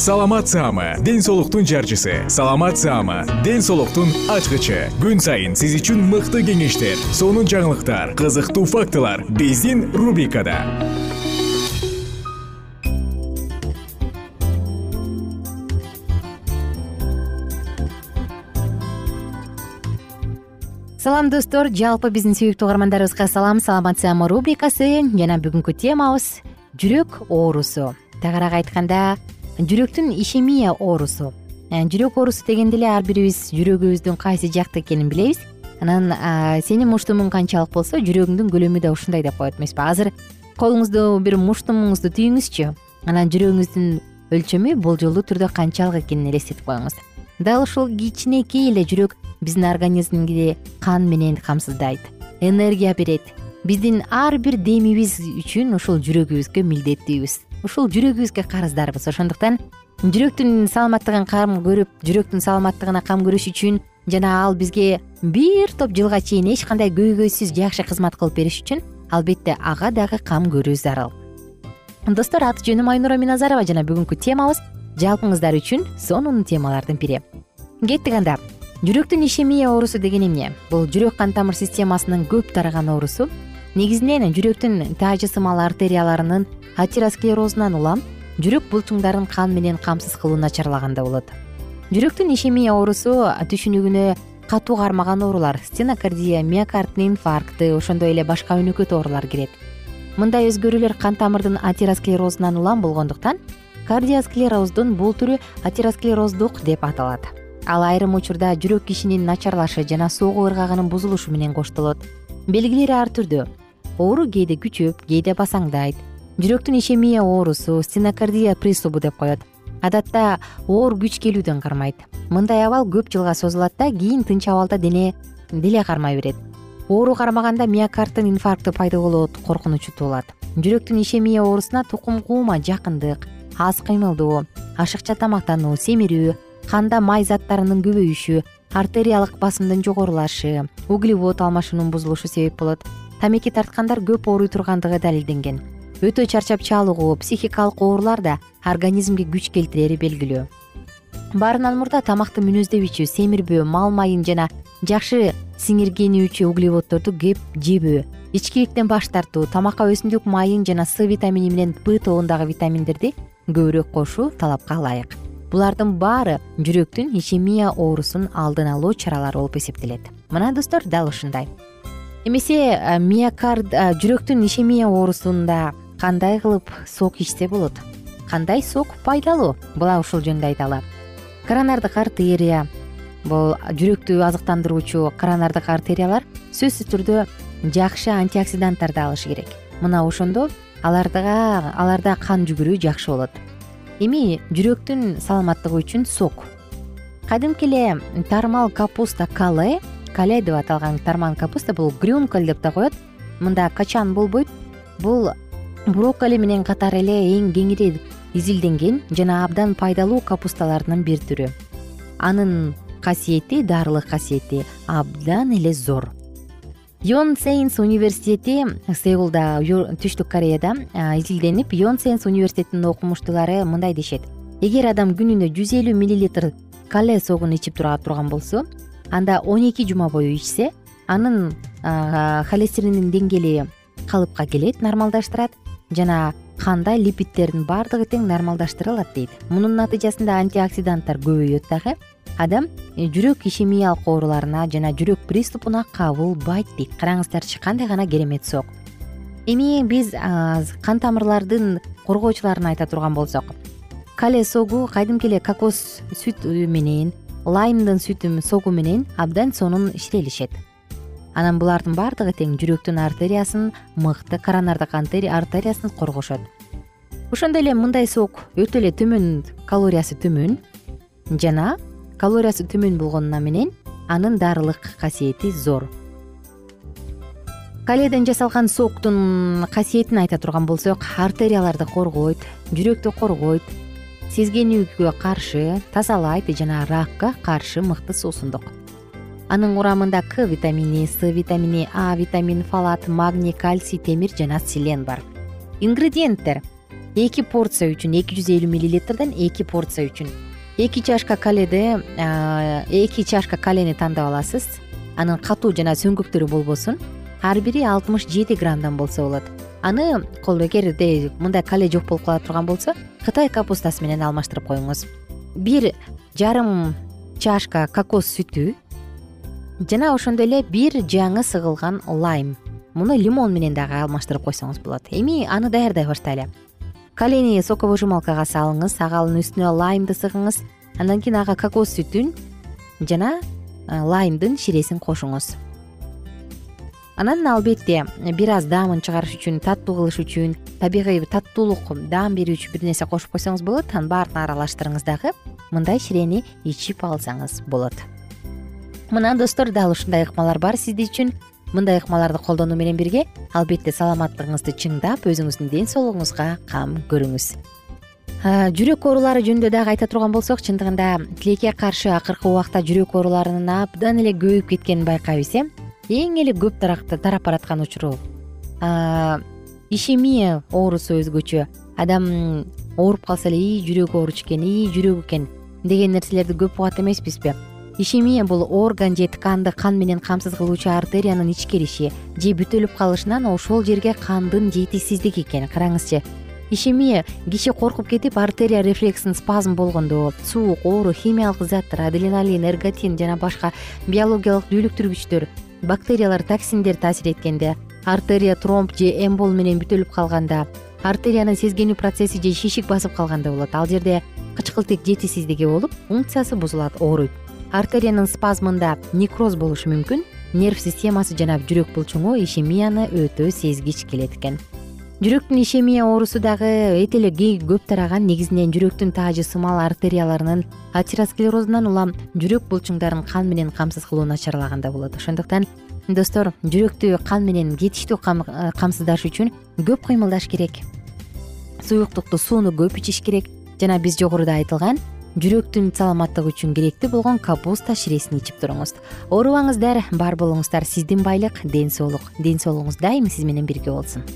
саламат саама ден соолуктун жарчысы. Саламат саама ден соолуктун ачкычы. Күн сайын сиз үчүн мыкты кеңештер сонун жаңылыктар кызыктуу фактылар биздин рубрикада. Салам достор. Жалпы биздин сүйүктүү угармандарыбызга салам. Саламат саама рубрикасы жана бүгүнкү темабыз жүрөк оорусу. Тагыраак айтканда жүрөктүн ишемия оорусу. Э, жүрөк оорусу дегенде эле ар бирибиз жүрөгүбүздүн кайсы жакта экенин билебиз. Анан сенин муштумуң канчалык болсо жүрөгүңдүн көлөмү да ушундай деп коет эмеспи. Азыр колуңузду бир муштумуңузду түйүңүзчү анан жүрөгүңүздүн өлчөмү болжолдуу түрдө канчалык экенин элестетип коюңуз. Дал ушул кичинекей эле жүрөк биздин организмди кан менен камсыздайт энергия берет. Биздин ар бир демибиз үчүн ушул жүрөгүбүзгө милдеттүүбүз ушул жүрөгүбүзгө карыздарбыз. Ошондуктан жүрөктүн саламаттыгын кам көрүп жүрөктүн саламаттыгына кам көрүш үчүн жана ал бизге бир топ жылга чейин эч кандай көйгөйсүз жакшы кызмат кылып бериш үчүн албетте ага дагы кам көрүү зарыл достор аты жөнүм айнура миназарова жана бүгүнкү темабыз жалпыңыздар үчүн сонун темалардын бири кеттик анда. Жүрөктүн ишемия оорусу деген эмне бул жүрөк кан тамыр системасынын көп тараган оорусу негизинен жүрөктүн таажы сымал артерияларынын атеросклерозунан улам жүрөк булчуңдарын кан менен камсыз кылуу начарлаганда болот. Жүрөктүн ишемия оорусу түшүнүгүнө катуу кармаган оорулар стенокардия миокарддын инфаркты ошондой эле башка өнөкөт оорулар кирет. Мындай өзгөрүүлөр кан тамырдын атеросклерозунан улам болгондуктан кардиосклероздун бул түрү атеросклероздук деп аталат. Ал айрым учурда жүрөк кишинин начарлашы жана согуу ыргагынын бузулушу менен коштолот белгилери ар түрдүү оору кээде күчөп кээде басаңдайт. Жүрөктүн ишемия оорусу стенокардия приступу деп коет. Адатта оор күч келүүдөн кармайт. Мындай абал көп жылга созулат да кийин тынч абалда дене деле кармай берет. Оору кармаганда миокарддын инфаркты пайда болот коркунучу туулат. Жүрөктүн ишемия оорусуна тукум куума жакындык аз кыймылдоо ашыкча тамактануу семирүү канда май заттарынын көбөйүшү артериялык басымдын жогорулашы углевод алмашуунун бузулушу себеп болот. Тамеки тарткандар көп ооруй тургандыгы далилденген. Өтө чарчап чалыгуу психикалык оорулар да организмге күч келтирери белгилүү. Баарынан мурда тамакты мүнөздөбүчү семирбөө мал майын жана жакшы сиңиргенүүчү углеводдорду кеп жебөө. Ичкиликтен баш тартуу тамакка өсүмдүк майын жана с витамини менен б тобундагы витаминдерди көбүрөөк кошуу талапка ылайык булардын баары жүрөктүн ишемия оорусун алдын алуу чаралары болуп эсептелет. Мына достор дал ушундай. Эмесе миокард жүрөктүн ишемия оорусунда кандай кылып сок ичсе болот? Кандай сок пайдалуу? Була ушул жөнүндө айталы коронардык артерия бул жүрөктү азыктандыруучу коронардык артериялар сөзсүз түрдө жакшы антиоксиданттарды алышы керек. Мына ошондо алардыга аларда кан жүгүрүү жакшы болот эми жүрөктүн саламаттыгы үчүн сок. Кадимки эле тармал капуста кале кале деп аталган тарман капуста бул грюнкаль деп да коет. Мында качан болбойт? Бул брокколи менен катар эле эң кеңири изилденген жана абдан пайдалуу капусталардын бир түрү. Анын касиети дарылык касиети абдан эле зор ён сейнс университети сеулда түштүк кореяда изилденип ён сейнс университетинин окумуштуулары мындай дешет. Эгер адам күнүнө жүз элүү миллилитр кале согун ичип тура турган болсо анда он эки жума бою ичсе анын холестериндин деңгээли калыпка келет нормалдаштырат. Жана канда липидтердин баардыгы тең нормалдаштырылат дейт. Мунун натыйжасында антиоксиданттар көбөйөт дагы. Адам э, жүрөк ишемиялык ооруларына жана жүрөк приступуна кабылбайт дейт. Караңыздарчы кандай гана керемет сок. Эми биз кан тамырлардын коргоочуларын айта турган болсок кале согу кадимки эле кокос сүт менен лаймдын сүтү согу менен абдан сонун ишрелишет анан булардын баардыгы тең жүрөктүн артериясын мыкты коронардык артериясын коргошот. Ошондой эле мындай сок өтө эле төмөн калориясы төмөн жана калориясы төмөн болгону менен анын дарылык касиети зор. Каледен жасалган соктун касиетин айта турган болсок артерияларды коргойт жүрөктү коргойт сезгенүүгө каршы тазалайт жана ракка каршы мыкты суусундук анын курамында к витамини с витамини а витамин фалат магний кальций темир жана селен бар. Ингредиенттер эки порция үчүн эки жүз элүү миллилитрден эки порция үчүн. Эки чашка каледи эки чашка калени тандап аласыз. Анын катуу жана сөңгүктөрү болбосун. Ар бири алтымыш жети граммдан болсо болот. Аны эгерде мындай кале жок болуп кала турган болсо кытай капустасы менен алмаштырып коюңуз. Бир жарым чашка кокос сүтү жана ошондой эле бир жаңы сыгылган лайм. Муну лимон менен дагы алмаштырып койсоңуз болот. Эми аны даярдай баштайлы. Калени соковыжималкага салыңыз аганын үстүнө лаймды сыгыңыз. Андан кийин ага кокос сүтүн жана лаймдын ширесин кошуңуз. Анан албетте бир аз даамын чыгарыш үчүн таттуу кылыш үчүн табигый таттуулук даам берүүчү бир нерсе кошуп койсоңуз болот. Анын баарын аралаштырыңыз дагы мындай ширени ичип алсаңыз болот мына достор дал ушундай ыкмалар бар сиз үчүн. Мындай ыкмаларды колдонуу менен бирге албетте саламаттыгыңызды чыңдап өзүңүздүн ден соолугуңузга кам көрүңүз. Жүрөк оорулары жөнүндө дагы айта турган болсок чындыгында тилекке каршы акыркы убакта жүрөк ооруларынын абдан эле көбөйүп кеткенин байкайбыз э. Эң эле көп тарап бараткан учуру. Ишемия оорусу өзгөчө. Адам ооруп калса эле ии жүрөгү ооруч экен ии жүрөк экен деген нерселерди көп угат эмеспизби ишемия бул орган же тканды кан менен камсыз кылуучу артериянын ичкириши же бүтөлүп калышынан ошол жерге кандын жетишсиздиги экен караңызчы. Ишемия киши коркуп кетип артерия рефлексин спазм болгондо суук оору химиялык заттар адреналин эрготин жана башка биологиялык дүүлүктүргүчтөр бактериялар токсиндер таасир эткенде артерия тромб же эмбол менен бүтөлүп калганда артериянын сезгенүү процесси же шишик басып калганда болот. Ал жерде кычкылтек жетишсиздиги болуп функциясы бузулат ооруйт артериянын спазмында некроз болушу мүмкүн. Нерв системасы жана жүрөк булчуңу ишемияны өтө сезгич келет экен. Жүрөктүн ишемия оорусу дагы эте эле көп тараган негизинен жүрөктүн таажы сымал артерияларынын атеросклерозунан улам жүрөк булчуңдарын кан менен камсыз кылуу начарлаганда болот. Ошондуктан достор жүрөктү кан менен жетиштүү э, камсыздаш үчүн көп кыймылдаш керек. Суюктукту сууну көп ичиш керек. Жана биз жогоруда айтылган жүрөктүн саламаттыгы үчүн керектүү болгон капуста ширесин ичип туруңуз. Оорубаңыздар бар болуңуздар сиздин байлык ден соолук. Ден соолугуңуз дайыма сиз менен бирге болсун.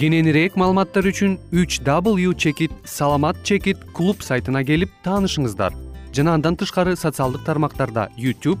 Кененирээк маалыматтар үчүн үч w чекит саламат чекит клуб сайтына келип таанышыңыздар. Жана андан тышкары социалдык тармактарда youtube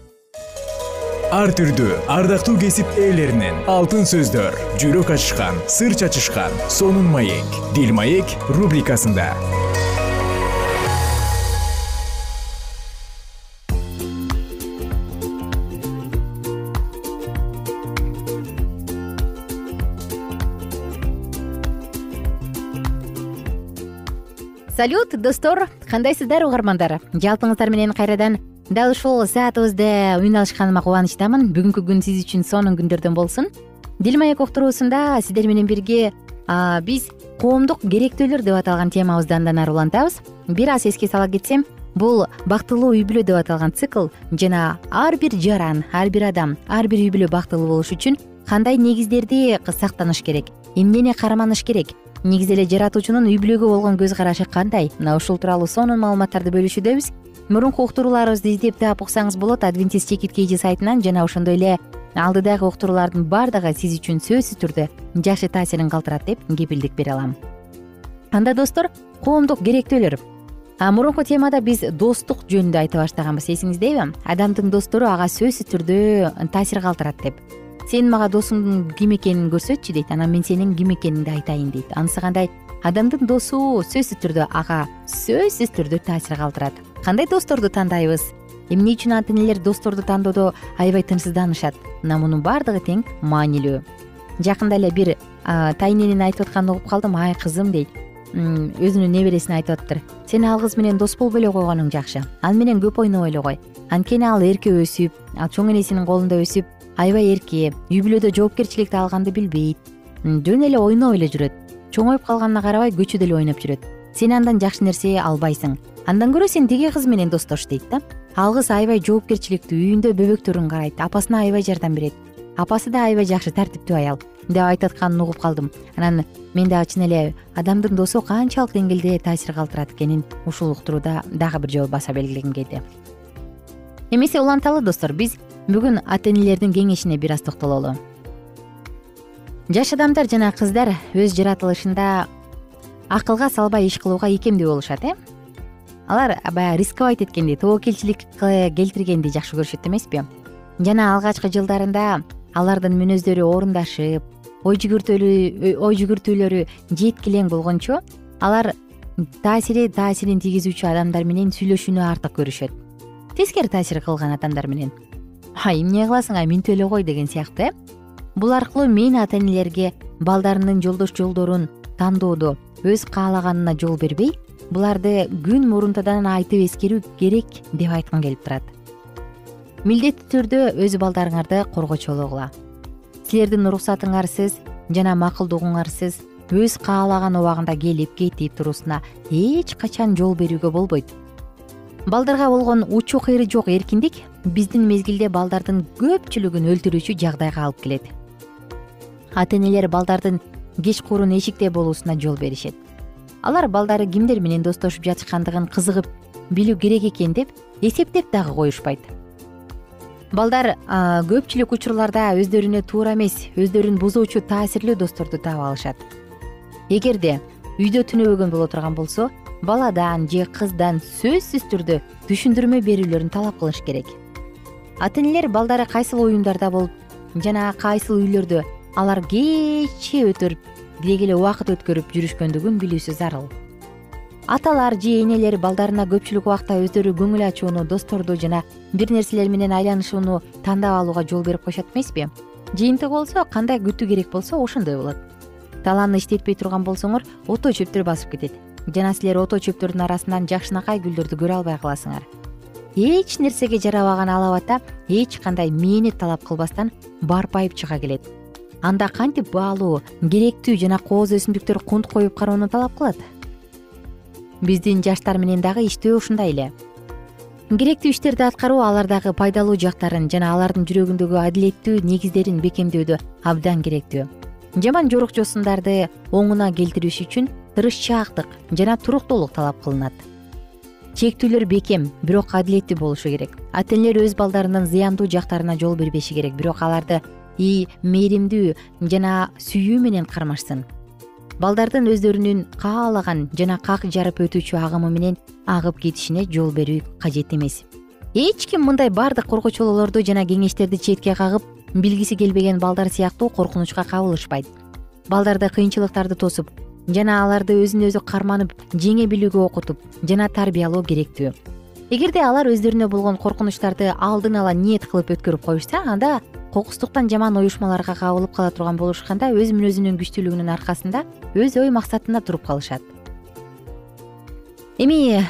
ар түрдүү ардактуу кесип ээлеринен алтын сөздөр жүрөк ачышкан сыр чачышкан сонун маек дил маек рубрикасында. Салют достор кандайсыздар угармандар? Жалпыңыздар менен кайрадан дал ушул саатыбызда үн алышканыма кубанычтамын. Бүгүнкү күн сиз үчүн сонун күндөрдөн болсун. Дил маек уктуруусунда сиздер менен бирге биз коомдук керектүүлөр деп аталган темабызды андан ары улантабыз бир аз эске сала кетсем бул бактылуу үй бүлө деп аталган цикл жана ар бир жаран ар бир адам ар бир үй бүлө бактылуу болуш үчүн кандай негиздерди сактаныш керек эмнени карманыш керек? Негизи эле жаратуучунун үй бүлөгө болгон көз карашы кандай? Мына ушул тууралуу сонун маалыматтарды бөлүшүүдөбүз мурунку уктурууларыбызды издеп таап уксаңыз болот адвентист чекит kg сайтынан жана ошондой эле алдыдагы уктуруулардын баардыгы сиз үчүн сөзсүз түрдө жакшы таасирин калтырат деп кепилдик бере алам. Анда достор коомдук керектүүлөр мурунку темада биз достук жөнүндө айта баштаганбыз эсиңиздеби? Адамдын достору ага сөзсүз түрдө таасир калтырат деп. Сен мага досуңдун ким экенин көрсөтчү дейт анан мен сенин ким экениңди айтайын дейт. Анысы кандай адамдын досу сөзсүз түрдө ага сөзсүз түрдө таасир калтырат. Кандай досторду тандайбыз? Эмне үчүн ата энелер досторду тандоодо аябай тынчсызданышат? Мына мунун баардыгы тең маанилүү. Жакында эле бир тайненин айтып атканын угуп калдым ай кызым дейт. Өзүнүн небересине айтып атыптыр сен ал кыз менен дос болбой эле койгонуң жакшы. Ал менен көп ойнобой эле кой. Анткени ал эрке өсүп ал чоң энесинин колунда өсүп аябай эрке үй бүлөдө жоопкерчиликти алганды билбейт. Жөн эле ойноп эле жүрөт чоңоюп калганына карабай көчөдө эле ойноп жүрөт. Сен андан жакшы нерсе албайсың. Андан көрө сен тиги кыз менен достош дейт да. Ал кыз аябай жоопкерчиликтүү үйүндө бөбөктөрүн карайт апасына аябай жардам берет. Апасы да аябай жакшы тартиптүү аял. Деп айтып атканын угуп калдым. Анан мен дагы чын эле адамдын досу канчалык деңгээлде таасир калтырат экенин ушул уктурууда дагы бир жолу баса белгилегим келди. Эмесе уланталы достор биз бүгүн ата энелердин кеңешине бир аз токтололу жаш адамдар жана кыздар өз жаратылышында акылга салбай иш кылууга икемдүү болушат э? Алар баягы рисковать эткенди тобокелчилик келтиргенди жакшы көрүшөт эмеспи? Жана алгачкы жылдарында алардын мүнөздөрү орундашып ой ой жүгүртүүлөрү жеткилең болгончо алар таасири таасирин тийгизүүчү адамдар менен сүйлөшүүнү артык көрүшөт. Тескери таасир кылган адамдар менен. Ай эмне кыласың ай минтип эле кой деген сыяктуу э бул аркылуу мен ата энелерге балдарынын жолдош жолдорун тандоодо өз каалаганына жол бербей буларды күн мурунтадан айтып эскерүү керек деп айткым келип турат. Милдеттүү түрдө өз балдарыңарды коргочулогула силердин уруксатыңарсыз жана макулдугуңарсыз өз каалаган убагында келип кетип туруусуна эч качан жол берүүгө болбойт. Балдарга болгон учу кыйры жок эркиндик биздин мезгилде балдардын көпчүлүгүн өлтүрүүчү жагдайга алып келет ата энелер балдардын кечкурун эшикте болуусуна жол беришет. Алар балдары кимдер менен достошуп жатышкандыгын кызыгып билүү керек экен деп эсептеп дагы коюшпайт. Балдар көпчүлүк учурларда өздөрүнө туура эмес өздөрүн бузуучу таасирлүү досторду таап алышат. Эгерде үйдө түнөбөгөн боло турган болсо баладан же кыздан сөзсүз түрдө түшүндүрмө берүүлөрүн талап кылыш керек. Ата энелер балдары кайсыл оюндарда болуп жана кайсыл үйлөрдө алар кече өтөрүп деги эле убакыт өткөрүп жүрүшкөндүгүн билүүсү зарыл. Аталар же энелер балдарына көпчүлүк убакта өздөрү көңүл ачууну досторду жана бир нерселер менен айланышууну тандап алууга жол берип коюшат эмеспи? Жыйынтыгы болсо кандай күтүү керек болсо ошондой болот. Талааны иштетпей турган болсоңор ото чөптөр басып кетет. Жана силер ото чөптөрдүн арасынан жакшынакай гүлдөрдү көрө албай каласыңар. Эч нерсеге жарабаган ала бата эч кандай мээнет талап кылбастан барпайып чыга келет анда кантип баалуу керектүү жана кооз өсүмдүктөр кунт коюп кароону талап кылат? Биздин жаштар менен дагы иштөө ушундай эле. Керектүү иштерди аткаруу алардагы пайдалуу жактарын жана алардын жүрөгүндөгү адилеттүү негиздерин бекемдөөдө абдан керектүү. Жаман жорукчосундарды оңуна келтириш үчүн тырышчаактык жана туруктуулук талап кылынат. Чектүүлөр бекем бирок адилеттүү болушу керек. Ата энелер өз балдарынын зыяндуу жактарына жол бербеши керек. Бирок аларды мээримдүү жана сүйүү менен кармашсын. Балдардын өздөрүнүн каалаган жана как жарып өтүүчү агымы менен агып кетишине жол берүү кажет эмес. Эч ким мындай баардык коркочолоолорду жана кеңештерди четке кагып билгиси келбеген балдар сыяктуу коркунучка кабылышпайт. Балдарды кыйынчылыктарды тосуп жана аларды өзүн өзү карманып жеңе билүүгө окутуп жана тарбиялоо керектүү. Эгерде алар өздөрүнө болгон коркунучтарды алдын ала ниет кылып өткөрүп коюшса анда кокустуктан жаман уюшмаларга кабылып кала турган болушканда өз мүнөзүнүн күчтүүлүгүнүн аркасында өз ой максатына туруп калышат. Эми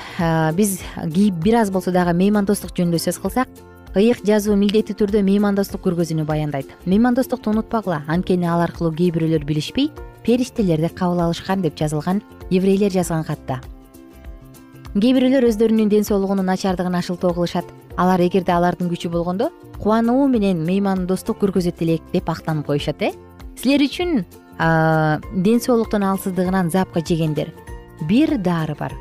биз бир аз болсо дагы меймандостук жөнүндө сөз кылсак ыйык жазуу милдеттүү түрдө меймандостук көргөзүүнү баяндайт. Меймандостукту унутпагыла анткени ал аркылуу кээ бирөөлөр билишпей периштелерди кабыл алышкан деп жазылган еврейлер жазган катта кээ бирөөлөр өздөрүнүн ден соолугунун начардыгына шылтоо кылышат алар эгерде алардын күчү болгондо кубануу менен меймандостук көргөзөт элек деп актанып коюшат э? Силер үчүн ден соолуктун алсыздыгынан запка жегендер бир дары бар.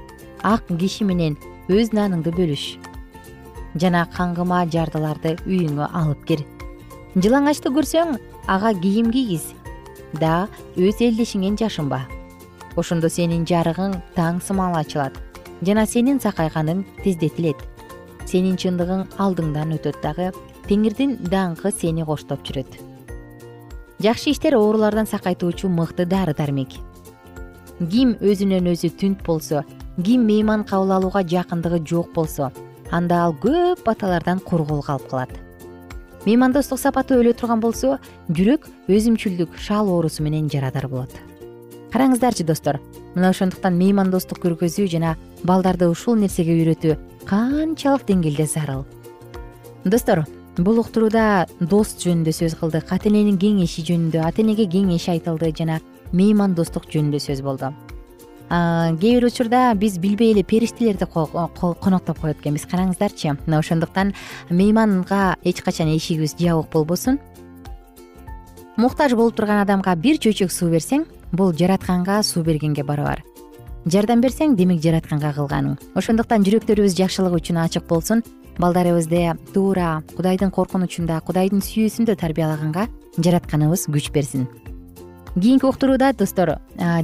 Ак киши менен өз наныңды бөлүш. Жана каңгыма жардыларды үйүңө алып кир. Жылаңачты көрсөң ага кийим кийгиз. Да өз элдешиңен жашынба ошондо сенин жарыгың таң сымал ачылат. Жана сенин сакайганың тездетилет сенин чындыгың алдыңдан өтөт дагы теңирдин даңкы сени коштоп жүрөт. Жакшы иштер оорулардан сакайтуучу мыкты дары дармек ким өзүнөн өзү түнт болсо ким мейман кабыл алууга жакындыгы жок болсо анда ал көп баталардан кургул калып калат. Меймандостук сапаты өлө турган болсо жүрөк өзүмчүлдүк шал оорусу менен жарадар болот караңыздарчы достор мына ошондуктан меймандостук көргөзүү жана балдарды ушул нерсеге үйрөтүү канчалык деңгээлде зарыл. Достор бул уктурууда дос жөнүндө сөз кылдык ата эненин кеңеши жөнүндө ата энеге кеңеш айтылды жана меймандостук жөнүндө сөз болду. Кээ бир учурда биз билбей эле периштелерди коноктоп коет экенбиз. Караңыздарчы мына ошондуктан мейманга эч качан эшигибиз жабык болбосун. Муктаж болуп турган адамга бир чөйчөк суу берсең бул жаратканга суу бергенге барабар жардам берсең демек жаратканга кылганың. Ошондуктан жүрөктөрүбүз жакшылык үчүн ачык болсун. Балдарыбызды туура кудайдын коркунучунда кудайдын сүйүүсүндө тарбиялаганга жаратканыбыз күч берсин. Кийинки уктурууда достор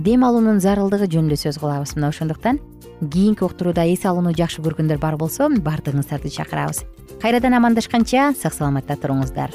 дем алуунун зарылдыгы жөнүндө сөз кылабыз мына. Ошондуктан кийинки уктурууда эс алууну жакшы көргөндөр бар болсо баардыгыңыздарды чакырабыз. Кайрадан амандашканча сак саламатта туруңуздар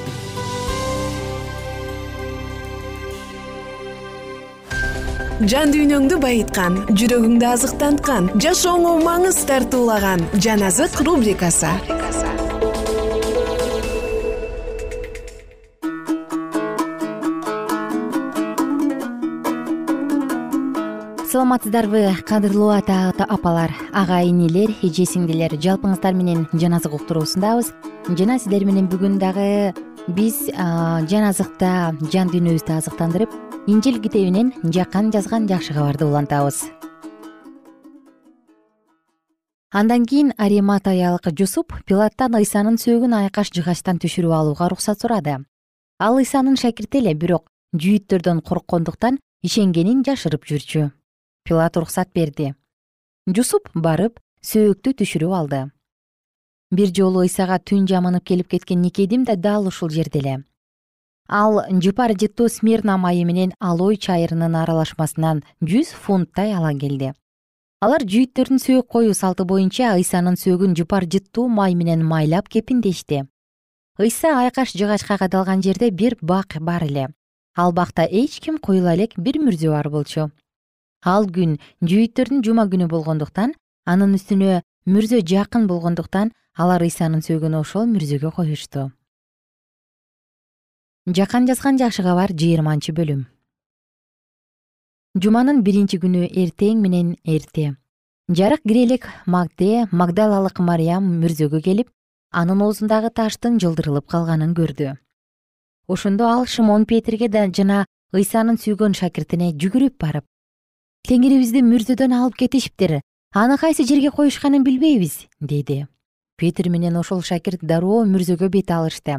жан дүйнөңдү байыткан жүрөгүңдү азыктанткан жашооңо маңыз тартуулаган жан азык рубрикасы. Саламатсыздарбы кадырлуу ата апалар ага энелер эже сиңдилер жалпыңыздар менен жан азык уктуруусундабыз. Жана сиздер менен бүгүн дагы биз жан азыкта жан дүйнөбүздү азыктандырып инжил китебинен жакан жазган жакшы кабарды улантабыз. Андан кийин ариматаялык жусуп пилаттан ыйсанын сөөгүн айкаш жыгачтан түшүрүп алууга уруксат сурады. Ал ыйсанын шакирти эле бирок жүйүттөрдөн корккондуктан ишенгенин жашырып жүрчү. Пилат уруксат берди. Жусуп барып сөөктү түшүрүп алды. Бир жолу ыйсага түн жамынып келип кеткен никедим да дал ушул жерде эле ал жыпар жыттуу смирна майы менен алой чайырынын аралашмасынан жүз фунттай ала келди. Алар жүйүттөрдүн сөөк коюу салты боюнча ыйсанын сөөгүн жыпар жыттуу май менен майлап кепиндешти. Ыйса айкаш жыгачка кадалган жерде бир бак бар эле. Ал бакта эч ким куюла элек бир мүрзө бар болчу. Ал күн жүйүттөрдүн жума күнү болгондуктан анын үстүнө мүрзө жакын болгондуктан алар ыйсанын сөөгүн ошол мүрзөгө коюшту жакан жазган жакшы кабар жыйырманчы бөлүм. Жуманын биринчи күнү эртең менен эрте. Жарык кире элек магде магдалалык мариям мүрзөгө келип анын оозундагы таштын жылдырылып калганын көрдү. Ошондо ал шымон петирге да жана ыйсанын сүйгөн шакиртине жүгүрүп барып теңирибизди мүрзөдөн алып кетишиптир аны кайсы жерге коюшканын билбейбиз деди. Петир менен ошол шакирт дароо мүрзөгө бет алышты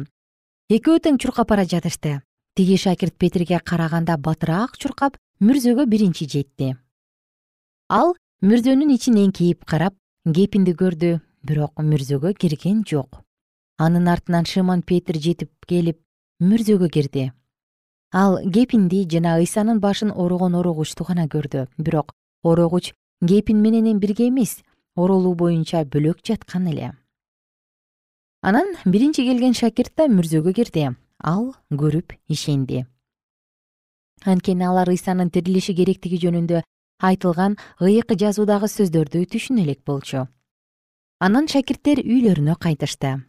экөө тең чуркап бара жатышты. Тиги шакирт петирге караганда батыраак чуркап мүрзөгө биринчи жетти. Ал мүрзөнүн ичин эңкейип карап кепинди көрдү бирок мүрзөгө кирген жок. Анын артынан шымон петир жетип келип мүрзөгө кирди. Ал кепинди жана ыйсанын башын орогон орогучту гана көрдү. Бирок орогуч кепин менен бирге эмес оролуу боюнча бөлөк жаткан эле анан биринчи келген шакирт да мүрзөгө кирди. Ал көрүп ишенди. Анткени алар ыйсанын тирилиши керектиги жөнүндө айтылган ыйык жазуудагы сөздөрдү түшүнө элек болчу. Анан шакирттер үйлөрүнө кайтышты.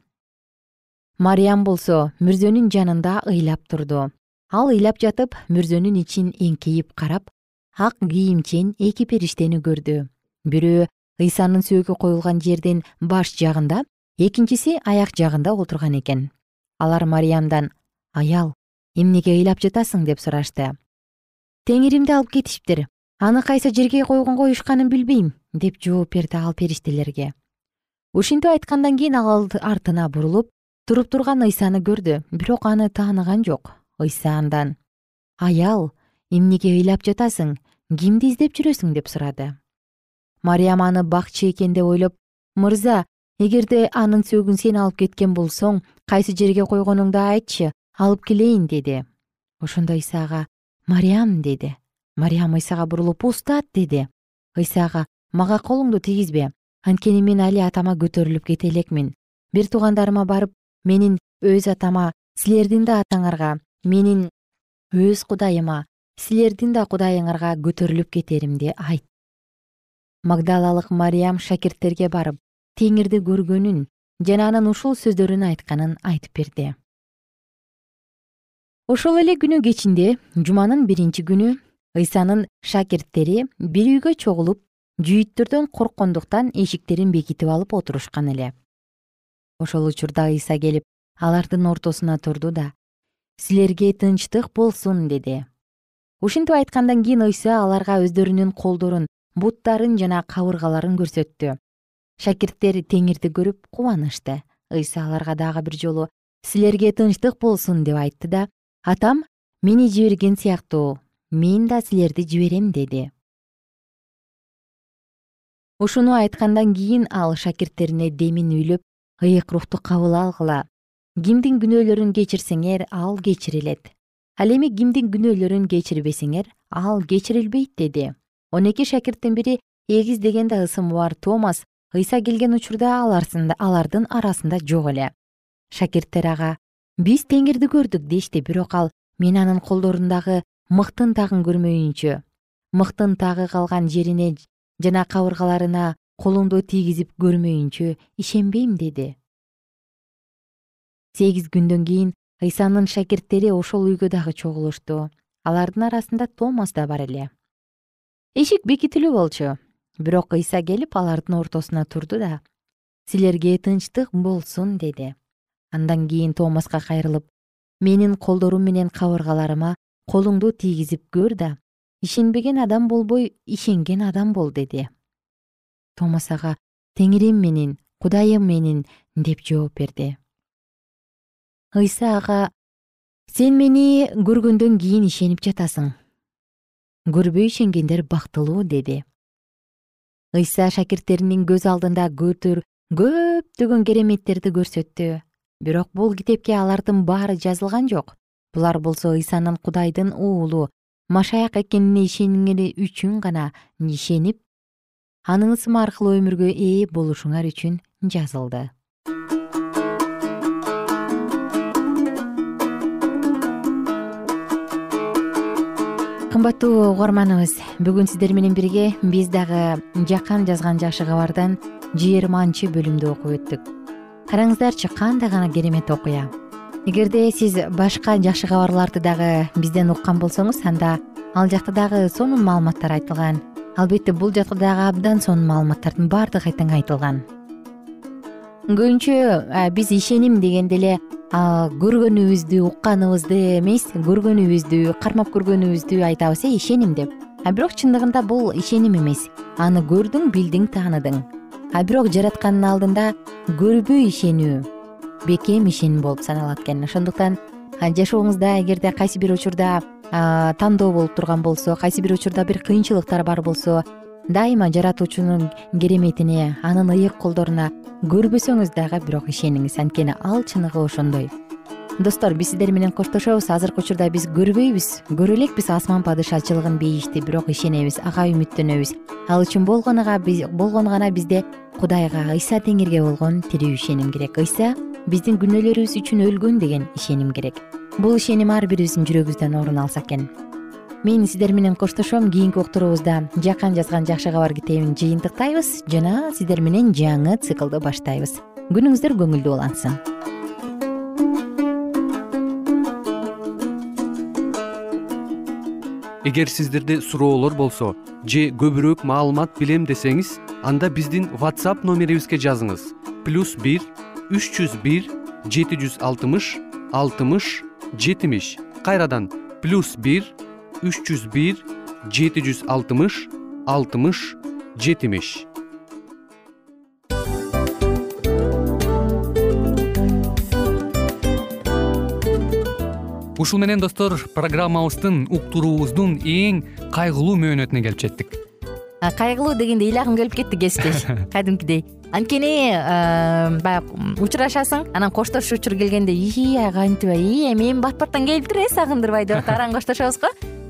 Мариям болсо мүрзөнүн жанында ыйлап турду. Ал ыйлап жатып мүрзөнүн ичин эңкейип карап ак кийимчен эки периштени көрдү. Бирөө ыйсанын сөөгү коюлган жердин баш жагында экинчиси аяк жагында отурган экен. Алар мариямдан аял эмнеге ыйлап жатасың? деп сурашты. Теңиримди алып кетишиптир аны кайсы жерге койгон коюшканын билбейм деп жооп берди ал периштелерге. Ушинтип айткандан кийин ал артына бурулуп туруп турган ыйсаны көрдү бирок аны тааныган жок. Ыйса андан аял эмнеге ыйлап жатасың? Кимди издеп жүрөсүң? деп сурады. Мариям аны бакчы экен деп ойлоп мырза эгерде анын сөөгүн сен алып кеткен болсоң кайсы жерге койгонуңду айтчы алып келейин деди. Ошондо ыйса ага мариям деди. Мариям ыйсага бурулуп устат деди. Ыйса ага мага колуңду тийгизбе анткени мен али атама көтөрүлүп кете элекмин. Бир туугандарыма барып менин өз атама силердин да атаңарга менин өз кудайыма силердин да кудайыңарга көтөрүлүп кетеримди айт. Магдалалык мариям шакирттерге барып теңирди көргөнүн жана анын ушул сөздөрүн айтканын айтып берди. Ошол эле күнү кечинде жуманын биринчи күнү ыйсанын шакирттери бир үйгө чогулуп жүйүттөрдөн корккондуктан эшиктерин бекитип алып отурушкан эле. Ошол учурда ыйса келип алардын ортосуна турду да силерге тынчтык болсун деди. Ушинтип айткандан кийин ыйса аларга өздөрүнүн колдорун буттарын жана кабыргаларын көрсөттү шакирттер теңирди көрүп кубанышты ыйса аларга дагы бир жолу силерге тынчтык болсун деп айтты да атам мени жиберген сыяктуу мен да силерди жиберем деди. Ушуну айткандан кийин ал шакирттерине демин үйлөп ыйык рухту кабыл алгыла. Кимдин күнөөлөрүн кечирсеңер ал кечирилет. Ал эми кимдин күнөөлөрүн кечирбесеңер ал кечирилбейт деди. Он эки шакирттин бири эгиз деген да ысымы бар томас ыйса келген учурда алардын арасында жок эле. Шакирттер ага биз теңирди көрдүк дешти бирок ал мен анын колдорундагы мыктын мыктын тагы калган жерине жана кабыргаларына колумду тийгизип көрмөйүнчө ишенбейм деди. Сегиз күндөн кийин ыйсанын шакирттери ошол үйгө дагы чогулушту. Алардын арасында томас да бар эле. Эшик бекитилүү болчу бирок ыйса келип алардын ортосуна турду да силерге тынчтык болсун деди. Андан кийин томаска кайрылып менин колдорум менен кабыргаларыма колуңду тийгизип көр да ишенбеген адам болбой ишенген адам бол деди. Томас ага теңирим менин кудайым менин деп жооп берди. Ыйса ага сен мени көргөндөн кийин ишенип жатасың. Көрбөй ишенгендер бактылуу деди ыйса шакирттеринин көз алдында көптөгөн кереметтерди көрсөттү. Бирок бул китепке алардын баары жазылган жок. Булар болсо ыйсанын кудайдын уулу машаяк экенине ишенгени үчүн гана ишенип анын ысымы аркылуу өмүргө ээ болушуңар үчүн жазылды кымбаттуу угарманыбыз бүгүн сиздер менен бирге биз дагы жакан жазган жакшы кабардан жыйырманчы бөлүмдү окуп өттүк. Караңыздарчы кандай гана керемет окуя. Эгерде сиз башка жакшы кабарларды дагы бизден уккан болсоңуз анда ал жакта дагы сонун маалыматтар айтылган. Албетте бул жакта дагы абдан сонун маалыматтардын баардыгы тең айтылган. Көбүнчө биз ишеним дегенде эле көргөнүбүздү укканыбызды эмес көргөнүбүздү кармап көргөнүбүздү айтабыз э ишеним деп. А бирок чындыгында бул ишеним эмес. Аны көрдүң билдиң тааныдың а бирок жараткандын алдында көрбөй ишенүү бекем ишеним болуп саналат экен. Ошондуктан жашооңузда эгерде кайсы бир учурда тандоо болуп турган болсо кайсы бир учурда бир кыйынчылыктар бар болсо дайыма жаратуучунун кереметине анын ыйык колдоруна көрбөсөңүз дагы бирок ишениңиз. Анткени ал чыныгы ошондой. Достор биз сиздер менен коштошобуз. Азыркы учурда биз көрбөйбүз. Көрө элекпиз. Асман падышачылыгын бейишти бирок ишенебиз ага үмүттөнөбүз. Ал үчүн болгону гана бизде кудайга ыйса теңирге болгон тирүү ишеним керек. Ыйса биздин күнөөлөрүбүз үчүн өлгөн деген ишеним керек. Бул ишеним ар бирибиздин жүрөгүбүздөн орун алса экен мен сиздер менен коштошом кийинки уктуруубузда жакан жазган жакшы кабар китебин жыйынтыктайбыз жана сиздер менен жаңы циклды баштайбыз. Күнүңүздөр көңүлдүү улансын. Эгер сиздерде суроолор болсо же көбүрөөк маалымат билем десеңиз анда биздин whatsapp номерибизге жазыңыз. Плюс бир үч жүз бир жети жүз алтымыш алтымыш жетимиш. Кайрадан плюс бир үч жүз бир жети жүз алтымыш алтымыш жетимиш. Ушун менен достор программабыздын уктуруубуздун эң кайгылуу мөөнөтүнө келип жеттик. Кайгылуу дегенде ыйлагым келип кетти кесиптеш. Кадимкидей. Анткени баягы учурашасың анан коштошуу учур келгенде ии кантип ии эми бат баттан келиптир э сагындырбай деп атып араң коштошобуз го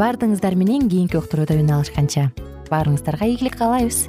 баардыгыңыздар менен кийинки уктурууда үн алышканча. Баарыңыздарга ийгилик каалайбыз